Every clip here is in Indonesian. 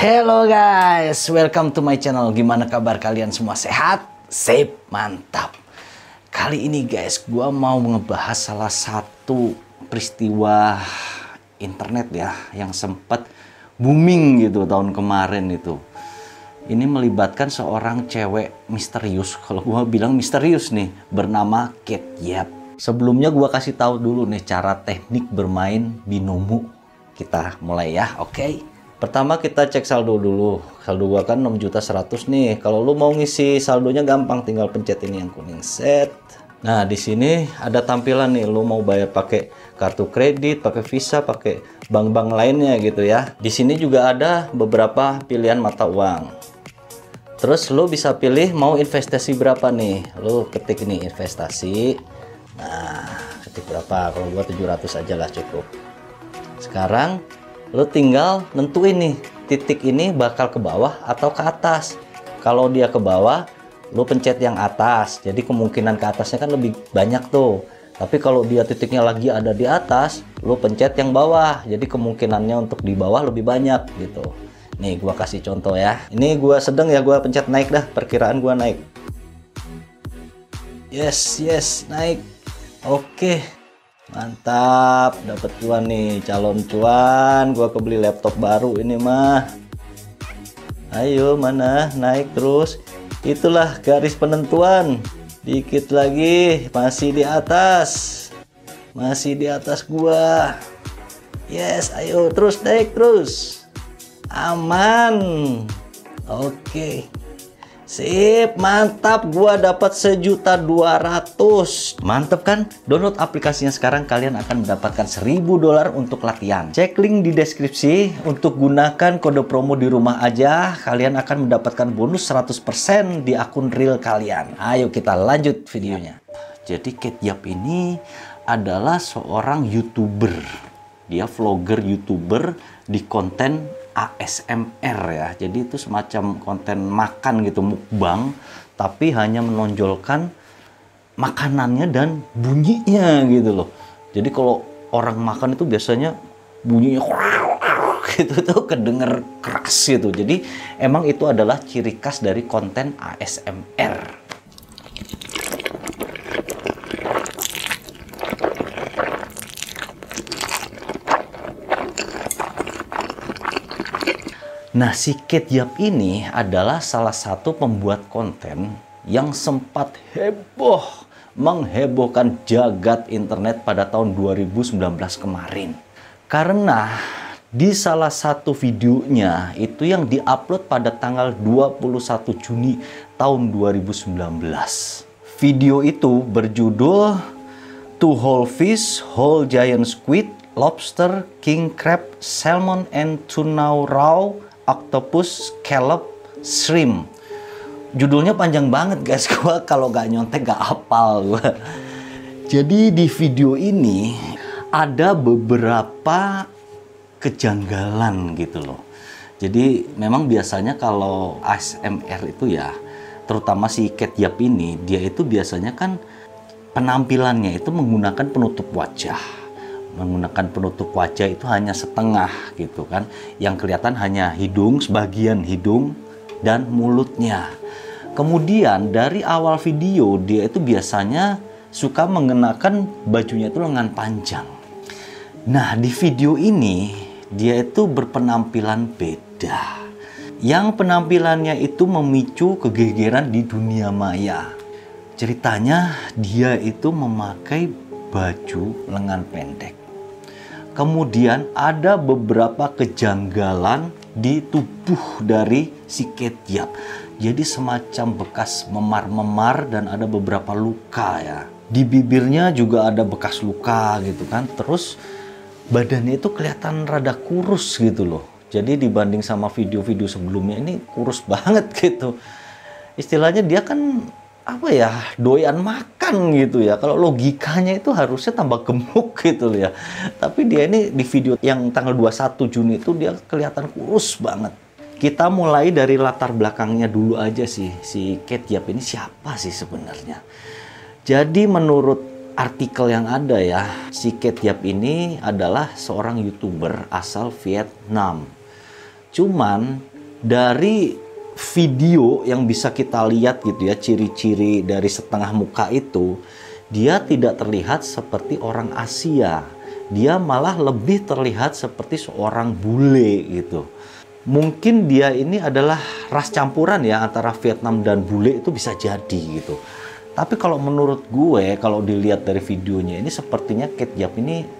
Hello guys, welcome to my channel. Gimana kabar kalian semua? Sehat? Sip, mantap. Kali ini guys, gua mau ngebahas salah satu peristiwa internet ya yang sempat booming gitu tahun kemarin itu. Ini melibatkan seorang cewek misterius. Kalau gua bilang misterius nih, bernama Kate Yap. Sebelumnya gua kasih tahu dulu nih cara teknik bermain binomo. Kita mulai ya, oke? Okay? Pertama kita cek saldo dulu. Saldo gua kan 6 juta 100 nih. Kalau lu mau ngisi saldonya gampang, tinggal pencet ini yang kuning set. Nah, di sini ada tampilan nih, lu mau bayar pakai kartu kredit, pakai Visa, pakai bank-bank lainnya gitu ya. Di sini juga ada beberapa pilihan mata uang. Terus lu bisa pilih mau investasi berapa nih. Lu ketik ini investasi. Nah, ketik berapa? Kalau gua 700 aja lah cukup. Sekarang lo tinggal nentuin nih titik ini bakal ke bawah atau ke atas. Kalau dia ke bawah lo pencet yang atas. Jadi kemungkinan ke atasnya kan lebih banyak tuh. Tapi kalau dia titiknya lagi ada di atas lo pencet yang bawah. Jadi kemungkinannya untuk di bawah lebih banyak gitu. Nih gua kasih contoh ya. Ini gua sedang ya gua pencet naik dah. Perkiraan gua naik. Yes yes naik. Oke mantap dapat cuan nih calon cuan gua kebeli laptop baru ini mah. Ayo mana? Naik terus. Itulah garis penentuan. Dikit lagi masih di atas. Masih di atas gua. Yes ayo terus naik terus. Aman. Oke. okay. Sip, mantap. Gua dapat sejuta dua ratus. Mantap kan? Download aplikasinya sekarang kalian akan mendapatkan seribu dolar untuk latihan. Cek link di deskripsi untuk gunakan kode promo di rumah aja. Kalian akan mendapatkan bonus 100% di akun real kalian. Ayo kita lanjut videonya. Jadi Kate Yap ini adalah seorang YouTuber. Dia vlogger YouTuber di konten ASMR ya. Jadi itu semacam konten makan gitu, mukbang, tapi hanya menonjolkan makanannya dan bunyinya gitu loh. Jadi kalau orang makan itu biasanya bunyinya gitu tuh kedenger keras gitu. Jadi emang itu adalah ciri khas dari konten ASMR. Nah, si Kate Yap ini adalah salah satu pembuat konten yang sempat heboh menghebohkan jagat internet pada tahun 2019 kemarin. Karena di salah satu videonya itu yang diupload pada tanggal 21 Juni tahun 2019. Video itu berjudul Two Whole Fish, Whole Giant Squid, Lobster, King Crab, Salmon, and Tuna Raw octopus scallop shrimp. Judulnya panjang banget guys. Gua kalau gak nyontek gak hafal gua. Jadi di video ini ada beberapa kejanggalan gitu loh. Jadi memang biasanya kalau ASMR itu ya terutama si Cat Yap ini dia itu biasanya kan penampilannya itu menggunakan penutup wajah menggunakan penutup wajah itu hanya setengah gitu kan. Yang kelihatan hanya hidung sebagian hidung dan mulutnya. Kemudian dari awal video dia itu biasanya suka mengenakan bajunya itu lengan panjang. Nah di video ini dia itu berpenampilan beda. Yang penampilannya itu memicu kegegeran di dunia maya. Ceritanya dia itu memakai baju lengan pendek Kemudian ada beberapa kejanggalan di tubuh dari si Ketiap. Jadi semacam bekas memar-memar dan ada beberapa luka ya. Di bibirnya juga ada bekas luka gitu kan. Terus badannya itu kelihatan rada kurus gitu loh. Jadi dibanding sama video-video sebelumnya ini kurus banget gitu. Istilahnya dia kan apa ya doyan makan gitu ya. Kalau logikanya itu harusnya tambah gemuk gitu ya. Tapi dia ini di video yang tanggal 21 Juni itu dia kelihatan kurus banget. Kita mulai dari latar belakangnya dulu aja sih si Kate Yap ini siapa sih sebenarnya? Jadi menurut artikel yang ada ya si Kate Yap ini adalah seorang youtuber asal Vietnam. Cuman dari video yang bisa kita lihat gitu ya ciri-ciri dari setengah muka itu dia tidak terlihat seperti orang Asia. Dia malah lebih terlihat seperti seorang bule gitu. Mungkin dia ini adalah ras campuran ya antara Vietnam dan bule itu bisa jadi gitu. Tapi kalau menurut gue kalau dilihat dari videonya ini sepertinya Kate Yap ini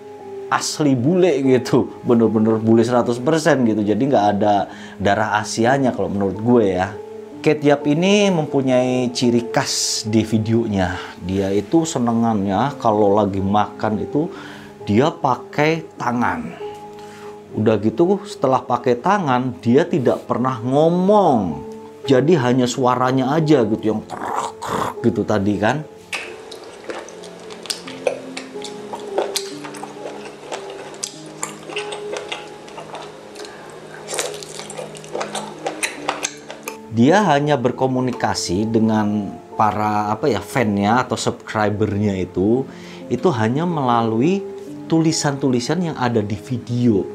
asli bule gitu bener-bener bule 100% gitu jadi nggak ada darah Asianya kalau menurut gue ya Kate Yap ini mempunyai ciri khas di videonya. Dia itu senengannya kalau lagi makan itu dia pakai tangan. Udah gitu setelah pakai tangan dia tidak pernah ngomong. Jadi hanya suaranya aja gitu yang kerak kerak gitu tadi kan. Dia hanya berkomunikasi dengan para apa ya fannya atau subscribernya itu itu hanya melalui tulisan-tulisan yang ada di video.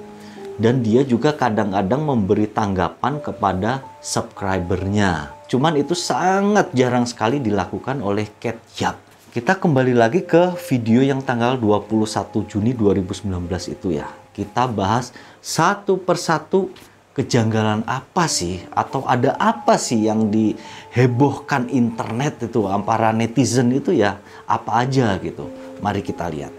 Dan dia juga kadang-kadang memberi tanggapan kepada subscribernya. Cuman itu sangat jarang sekali dilakukan oleh Cat Yap. Kita kembali lagi ke video yang tanggal 21 Juni 2019 itu ya. Kita bahas satu persatu kejanggalan apa sih atau ada apa sih yang dihebohkan internet itu para netizen itu ya apa aja gitu. Mari kita lihat.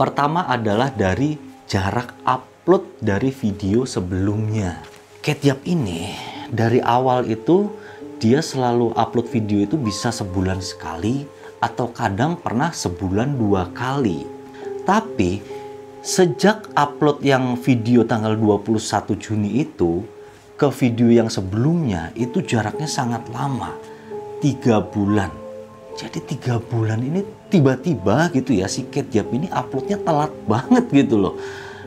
Pertama adalah dari jarak upload dari video sebelumnya. Ketiap ini dari awal itu dia selalu upload video itu bisa sebulan sekali atau kadang pernah sebulan dua kali. Tapi Sejak upload yang video tanggal 21 Juni itu ke video yang sebelumnya itu jaraknya sangat lama. Tiga bulan. Jadi tiga bulan ini tiba-tiba gitu ya si Ketjap ini uploadnya telat banget gitu loh.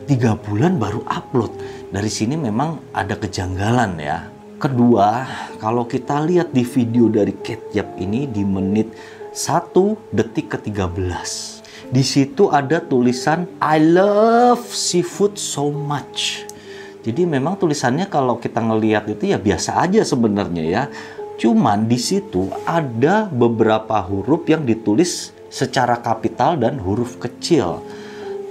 Tiga bulan baru upload. Dari sini memang ada kejanggalan ya. Kedua, kalau kita lihat di video dari Ketjap ini di menit 1 detik ke-13 di situ ada tulisan I love seafood so much. Jadi memang tulisannya kalau kita ngelihat itu ya biasa aja sebenarnya ya. Cuman di situ ada beberapa huruf yang ditulis secara kapital dan huruf kecil.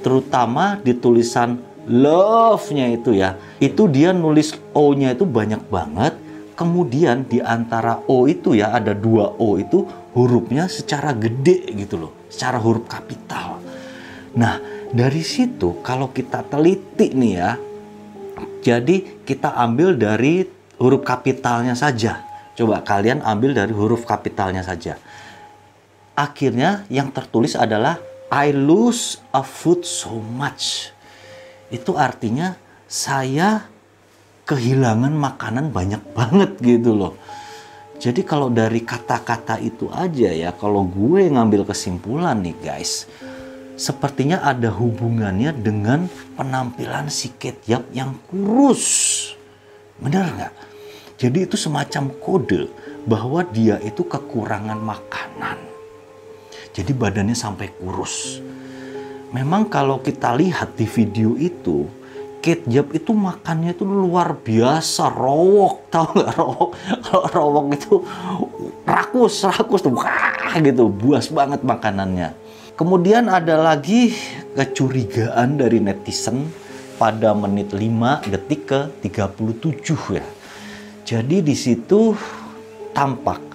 Terutama di tulisan love-nya itu ya. Itu dia nulis O-nya itu banyak banget. Kemudian di antara O itu ya ada dua O itu hurufnya secara gede gitu loh secara huruf kapital. Nah, dari situ kalau kita teliti nih ya, jadi kita ambil dari huruf kapitalnya saja. Coba kalian ambil dari huruf kapitalnya saja. Akhirnya yang tertulis adalah I lose a food so much. Itu artinya saya kehilangan makanan banyak banget gitu loh. Jadi kalau dari kata-kata itu aja ya, kalau gue ngambil kesimpulan nih guys, sepertinya ada hubungannya dengan penampilan si Ketyap yang kurus. Benar nggak? Jadi itu semacam kode bahwa dia itu kekurangan makanan. Jadi badannya sampai kurus. Memang kalau kita lihat di video itu, Kate Jab itu makannya itu luar biasa rowok tau nggak? Rowok kalau rowok itu rakus rakus tuh wah gitu buas banget makanannya. Kemudian ada lagi kecurigaan dari netizen pada menit 5 detik ke 37 ya. Jadi di situ tampak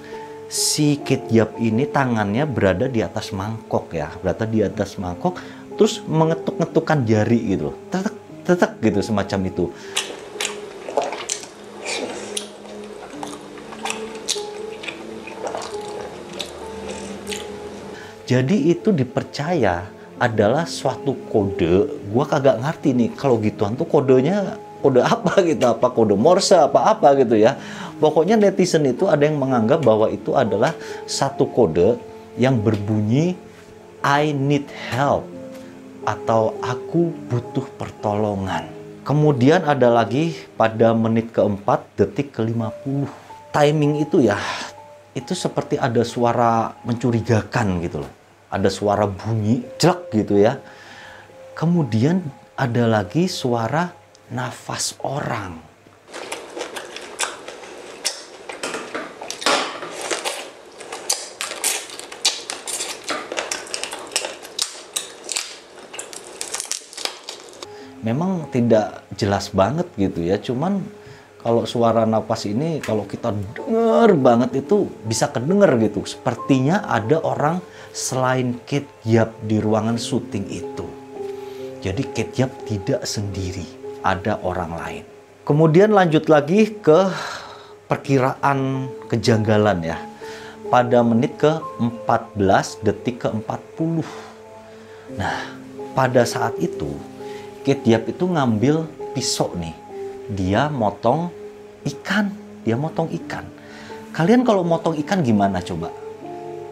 si Kate Jab ini tangannya berada di atas mangkok ya berada di atas mangkok terus mengetuk-ngetukkan jari gitu tetek gitu semacam itu. Jadi itu dipercaya adalah suatu kode. Gua kagak ngerti nih kalau gituan tuh kodenya kode apa gitu, apa kode Morse apa apa gitu ya. Pokoknya netizen itu ada yang menganggap bahwa itu adalah satu kode yang berbunyi I need help atau aku butuh pertolongan. Kemudian ada lagi pada menit keempat detik ke-50. Timing itu ya, itu seperti ada suara mencurigakan gitu loh. Ada suara bunyi jelek gitu ya. Kemudian ada lagi suara nafas orang. Memang tidak jelas banget gitu ya. Cuman kalau suara napas ini kalau kita denger banget itu bisa kedenger gitu. Sepertinya ada orang selain Kate Yap di ruangan syuting itu. Jadi Kate Yap tidak sendiri, ada orang lain. Kemudian lanjut lagi ke perkiraan kejanggalan ya. Pada menit ke 14 detik ke 40. Nah, pada saat itu Kate Diap itu ngambil pisau nih. Dia motong ikan, dia motong ikan. Kalian kalau motong ikan gimana coba?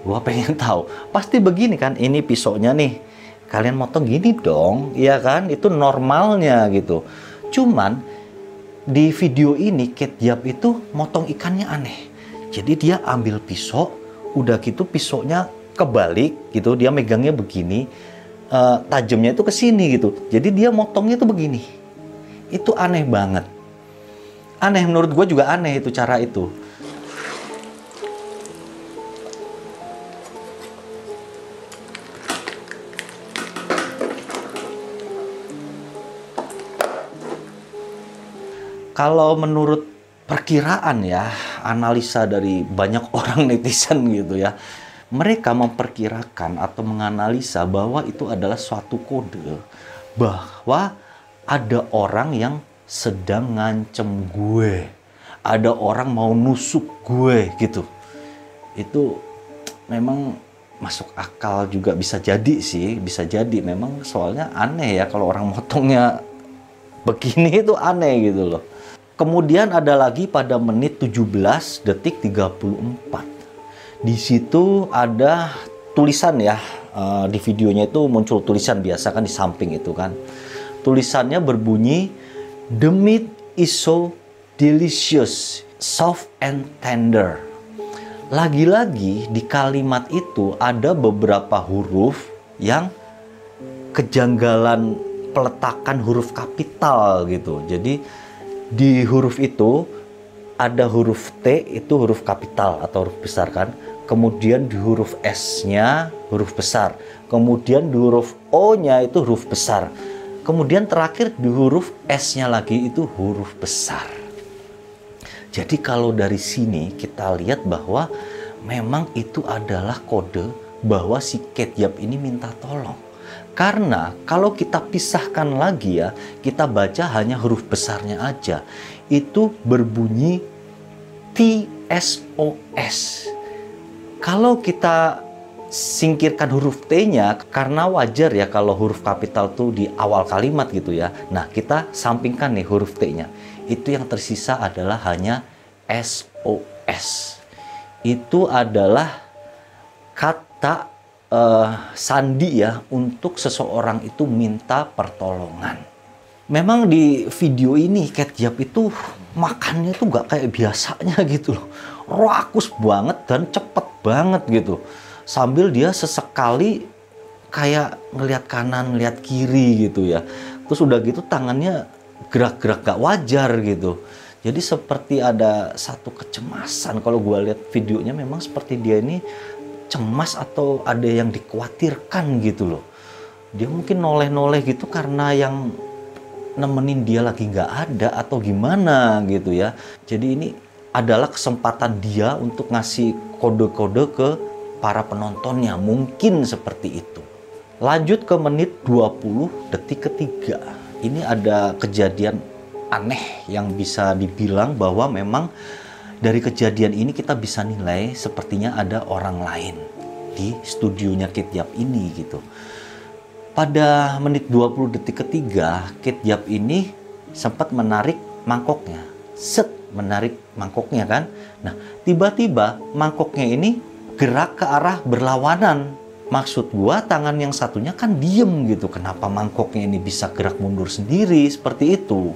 Gua pengen tahu. Pasti begini kan, ini pisaunya nih. Kalian motong gini dong, iya kan? Itu normalnya gitu. Cuman di video ini Kate Diap itu motong ikannya aneh. Jadi dia ambil pisau, udah gitu pisaunya kebalik gitu, dia megangnya begini, uh, tajamnya itu ke sini gitu. Jadi dia motongnya itu begini. Itu aneh banget. Aneh menurut gue juga aneh itu cara itu. kalau menurut perkiraan ya, analisa dari banyak orang netizen gitu ya, mereka memperkirakan atau menganalisa bahwa itu adalah suatu kode bahwa ada orang yang sedang ngancem gue, ada orang mau nusuk gue gitu. Itu memang masuk akal juga bisa jadi sih, bisa jadi memang soalnya aneh ya kalau orang motongnya begini itu aneh gitu loh. Kemudian ada lagi pada menit 17 detik 34. Di situ ada tulisan ya. Uh, di videonya itu muncul tulisan biasa kan di samping itu kan. Tulisannya berbunyi The meat is so delicious, soft and tender. Lagi-lagi di kalimat itu ada beberapa huruf yang kejanggalan peletakan huruf kapital gitu. Jadi di huruf itu ada huruf T itu huruf kapital atau huruf besar kan. Kemudian di huruf S-nya huruf besar. Kemudian di huruf O-nya itu huruf besar. Kemudian terakhir di huruf S-nya lagi itu huruf besar. Jadi kalau dari sini kita lihat bahwa memang itu adalah kode bahwa si Ketyap ini minta tolong. Karena kalau kita pisahkan lagi ya, kita baca hanya huruf besarnya aja. Itu berbunyi TSOS. Kalau kita singkirkan huruf T-nya karena wajar ya kalau huruf kapital tuh di awal kalimat gitu ya. Nah, kita sampingkan nih huruf T-nya. Itu yang tersisa adalah hanya SOS. Itu adalah kata uh, sandi ya untuk seseorang itu minta pertolongan. Memang di video ini Cat Jab itu makannya tuh gak kayak biasanya gitu loh. Rakus banget dan cepet banget gitu. Sambil dia sesekali kayak ngelihat kanan, ngelihat kiri gitu ya. Terus udah gitu tangannya gerak-gerak gak wajar gitu. Jadi seperti ada satu kecemasan kalau gue lihat videonya memang seperti dia ini cemas atau ada yang dikhawatirkan gitu loh. Dia mungkin noleh-noleh gitu karena yang nemenin dia lagi nggak ada atau gimana gitu ya. Jadi ini adalah kesempatan dia untuk ngasih kode-kode ke para penontonnya. Mungkin seperti itu. Lanjut ke menit 20 detik ketiga. Ini ada kejadian aneh yang bisa dibilang bahwa memang dari kejadian ini kita bisa nilai sepertinya ada orang lain di studionya Kit ini gitu. Pada menit 20 detik ketiga, Kit ini sempat menarik mangkoknya. Set, menarik mangkoknya kan. Nah, tiba-tiba mangkoknya ini gerak ke arah berlawanan. Maksud gua tangan yang satunya kan diem gitu. Kenapa mangkoknya ini bisa gerak mundur sendiri seperti itu?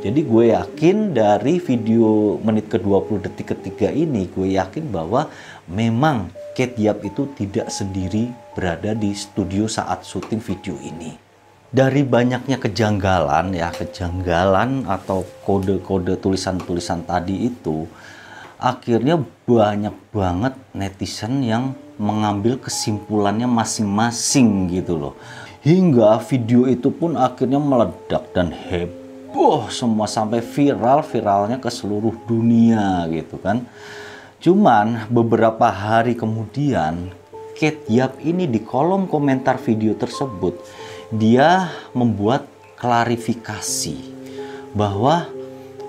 Jadi gue yakin dari video menit ke-20 detik ketiga ini, gue yakin bahwa memang Kate Yap itu tidak sendiri berada di studio saat syuting video ini. dari banyaknya kejanggalan ya kejanggalan atau kode-kode tulisan-tulisan tadi itu akhirnya banyak banget netizen yang mengambil kesimpulannya masing-masing gitu loh hingga video itu pun akhirnya meledak dan heboh semua sampai viral viralnya ke seluruh dunia gitu kan. Cuman beberapa hari kemudian Kate Yap ini di kolom komentar video tersebut dia membuat klarifikasi bahwa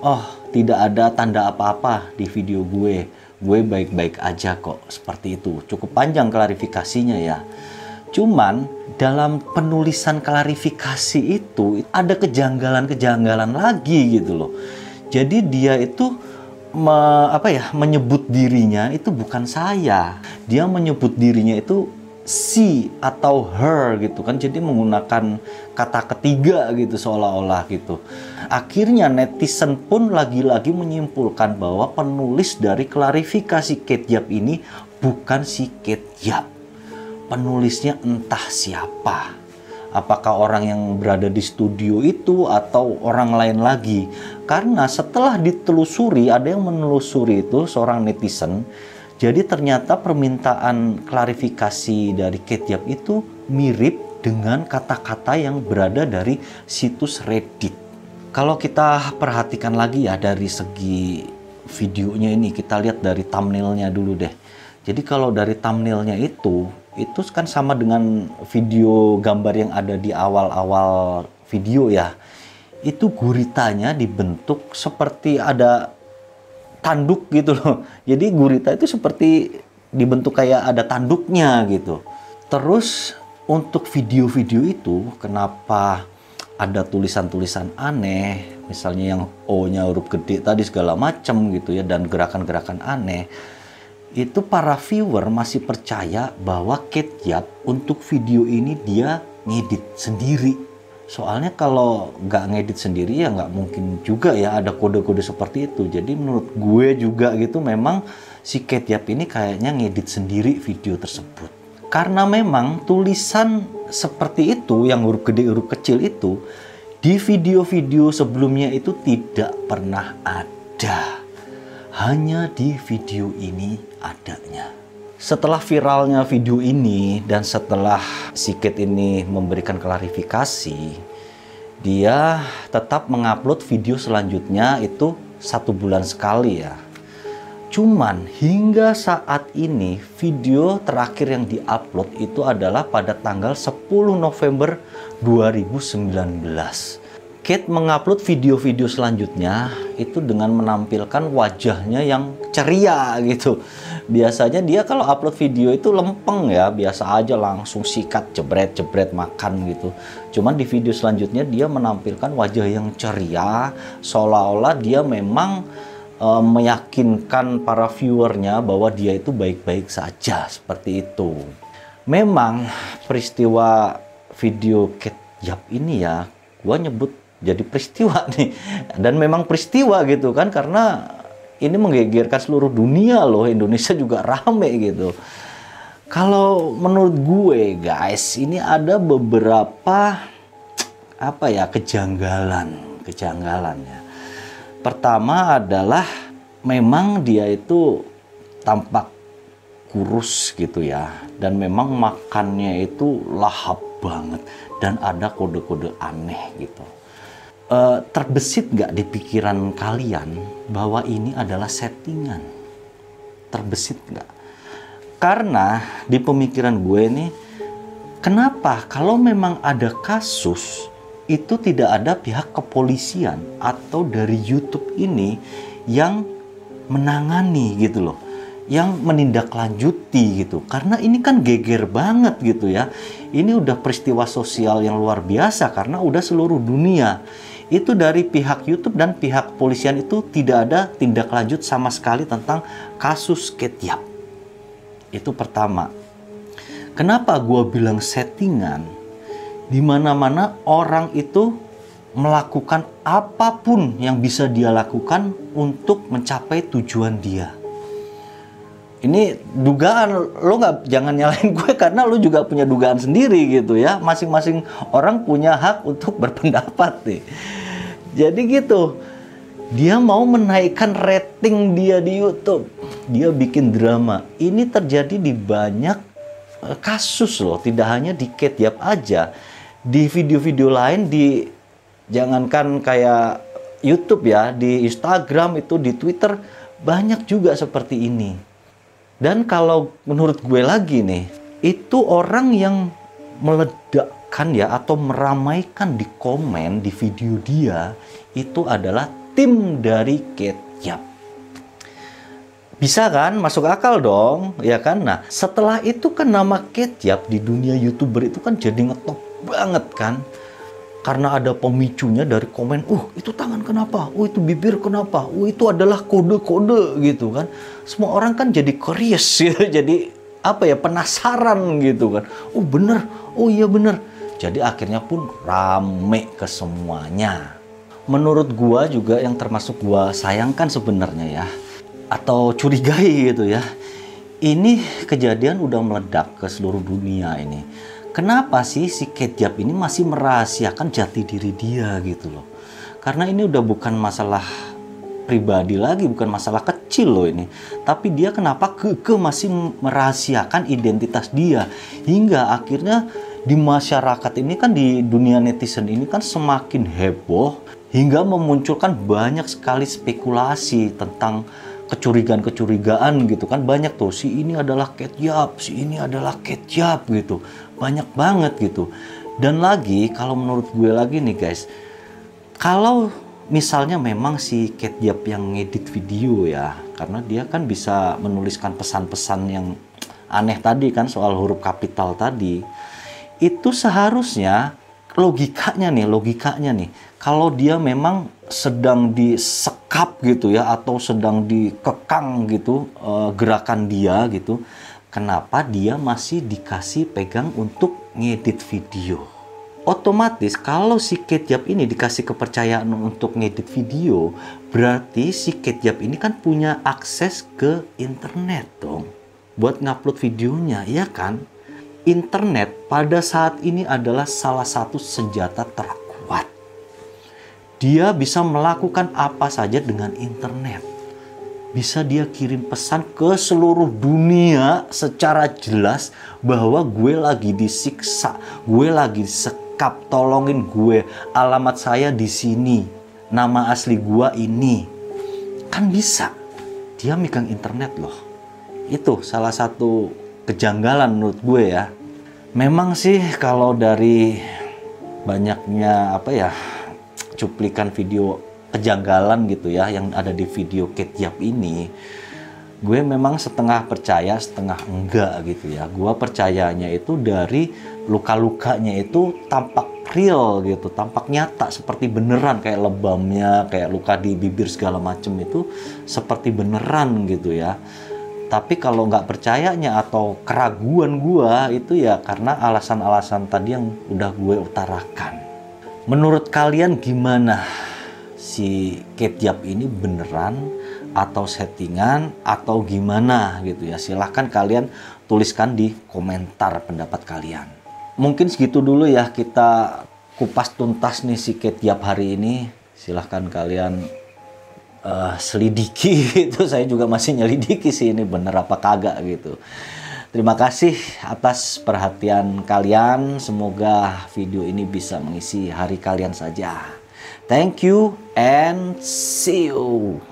oh tidak ada tanda apa-apa di video gue. Gue baik-baik aja kok. Seperti itu. Cukup panjang klarifikasinya ya. Cuman dalam penulisan klarifikasi itu ada kejanggalan-kejanggalan lagi gitu loh. Jadi dia itu me, apa ya menyebut dirinya itu bukan saya. Dia menyebut dirinya itu she atau her gitu kan. Jadi menggunakan kata ketiga gitu seolah-olah gitu. Akhirnya netizen pun lagi-lagi menyimpulkan bahwa penulis dari klarifikasi Kate ini bukan si Kate penulisnya entah siapa apakah orang yang berada di studio itu atau orang lain lagi karena setelah ditelusuri ada yang menelusuri itu seorang netizen jadi ternyata permintaan klarifikasi dari Ketiap itu mirip dengan kata-kata yang berada dari situs Reddit. Kalau kita perhatikan lagi ya dari segi videonya ini, kita lihat dari thumbnailnya dulu deh. Jadi kalau dari thumbnailnya itu, itu kan sama dengan video gambar yang ada di awal-awal video ya. Itu guritanya dibentuk seperti ada tanduk gitu loh. Jadi gurita itu seperti dibentuk kayak ada tanduknya gitu. Terus untuk video-video itu kenapa ada tulisan-tulisan aneh, misalnya yang O-nya huruf gede tadi segala macam gitu ya dan gerakan-gerakan aneh. Itu para viewer masih percaya bahwa Kate Yap untuk video ini dia ngedit sendiri Soalnya kalau nggak ngedit sendiri ya nggak mungkin juga ya ada kode-kode seperti itu. Jadi menurut gue juga gitu memang si Ketiap ini kayaknya ngedit sendiri video tersebut. Karena memang tulisan seperti itu yang huruf gede huruf kecil itu di video-video sebelumnya itu tidak pernah ada. Hanya di video ini adanya. Setelah viralnya video ini dan setelah Siket ini memberikan klarifikasi, dia tetap mengupload video selanjutnya itu satu bulan sekali ya. Cuman hingga saat ini video terakhir yang diupload itu adalah pada tanggal 10 November 2019. Kate mengupload video-video selanjutnya itu dengan menampilkan wajahnya yang ceria gitu. Biasanya dia kalau upload video itu lempeng ya, biasa aja langsung sikat jebret-jebret makan gitu. Cuman di video selanjutnya dia menampilkan wajah yang ceria, seolah-olah dia memang e, meyakinkan para viewernya bahwa dia itu baik-baik saja seperti itu. Memang peristiwa video Kate Yap ini ya, gua nyebut jadi peristiwa nih. Dan memang peristiwa gitu kan karena ini menggegerkan seluruh dunia loh. Indonesia juga rame gitu. Kalau menurut gue guys ini ada beberapa apa ya kejanggalan kejanggalan ya. Pertama adalah memang dia itu tampak kurus gitu ya. Dan memang makannya itu lahap banget. Dan ada kode-kode aneh gitu uh, terbesit nggak di pikiran kalian bahwa ini adalah settingan? Terbesit nggak? Karena di pemikiran gue ini, kenapa kalau memang ada kasus itu tidak ada pihak kepolisian atau dari YouTube ini yang menangani gitu loh yang menindaklanjuti gitu karena ini kan geger banget gitu ya ini udah peristiwa sosial yang luar biasa karena udah seluruh dunia itu dari pihak YouTube dan pihak kepolisian itu tidak ada tindak lanjut sama sekali tentang kasus Ketiap. Itu pertama. Kenapa gue bilang settingan? Di mana-mana orang itu melakukan apa pun yang bisa dia lakukan untuk mencapai tujuan dia. ini dugaan lo nggak jangan nyalain gue karena lo juga punya dugaan sendiri gitu ya masing-masing orang punya hak untuk berpendapat nih jadi gitu. Dia mau menaikkan rating dia di YouTube. Dia bikin drama. Ini terjadi di banyak eh, kasus loh. Tidak hanya di Ketiap aja. Di video-video lain di jangankan kayak YouTube ya di Instagram itu di Twitter banyak juga seperti ini. Dan kalau menurut gue lagi nih, itu orang yang meledakkan ya atau meramaikan di komen di video dia itu adalah tim dari Ketyap. Bisa kan? Masuk akal dong, ya kan? Nah, setelah itu kan nama Ketyap di dunia YouTuber itu kan jadi ngetop banget kan karena ada pemicunya dari komen, uh itu tangan kenapa, uh itu bibir kenapa, uh itu adalah kode-kode gitu kan. Semua orang kan jadi curious gitu, jadi apa ya penasaran gitu kan. Oh bener, oh iya bener. Jadi akhirnya pun rame ke semuanya. Menurut gua juga yang termasuk gua sayangkan sebenarnya ya, atau curigai gitu ya. Ini kejadian udah meledak ke seluruh dunia ini kenapa sih si Ketjap ini masih merahasiakan jati diri dia gitu loh. Karena ini udah bukan masalah pribadi lagi, bukan masalah kecil loh ini. Tapi dia kenapa keke masih merahasiakan identitas dia. Hingga akhirnya di masyarakat ini kan di dunia netizen ini kan semakin heboh hingga memunculkan banyak sekali spekulasi tentang kecurigaan-kecurigaan gitu kan. Banyak tuh si ini adalah ketjap si ini adalah ketjap gitu. Banyak banget gitu. Dan lagi kalau menurut gue lagi nih guys kalau misalnya memang si ketjap yang ngedit video ya karena dia kan bisa menuliskan pesan-pesan yang aneh tadi kan soal huruf kapital tadi itu seharusnya logikanya nih logikanya nih. Kalau dia memang sedang disekap gitu ya atau sedang dikekang gitu uh, gerakan dia gitu kenapa dia masih dikasih pegang untuk ngedit video? Otomatis kalau si Ketjap ini dikasih kepercayaan untuk ngedit video berarti si Ketjap ini kan punya akses ke internet dong buat ngupload videonya ya kan internet pada saat ini adalah salah satu senjata terkuat dia bisa melakukan apa saja dengan internet. Bisa dia kirim pesan ke seluruh dunia secara jelas bahwa gue lagi disiksa, gue lagi disekap, tolongin gue, alamat saya di sini, nama asli gue ini. Kan bisa. Dia megang internet loh. Itu salah satu kejanggalan menurut gue ya. Memang sih kalau dari banyaknya apa ya cuplikan video kejanggalan gitu ya yang ada di video Ketiap ini gue memang setengah percaya setengah enggak gitu ya gue percayanya itu dari luka-lukanya itu tampak real gitu tampak nyata seperti beneran kayak lebamnya kayak luka di bibir segala macem itu seperti beneran gitu ya tapi kalau nggak percayanya atau keraguan gue itu ya karena alasan-alasan tadi yang udah gue utarakan Menurut kalian gimana si Ketiap ini beneran atau settingan atau gimana gitu ya? Silahkan kalian tuliskan di komentar pendapat kalian. Mungkin segitu dulu ya kita kupas tuntas nih si Ketiap hari ini. Silahkan kalian uh, selidiki itu saya juga masih nyelidiki sih ini bener apa kagak gitu. Terima kasih atas perhatian kalian. Semoga video ini bisa mengisi hari kalian saja. Thank you and see you.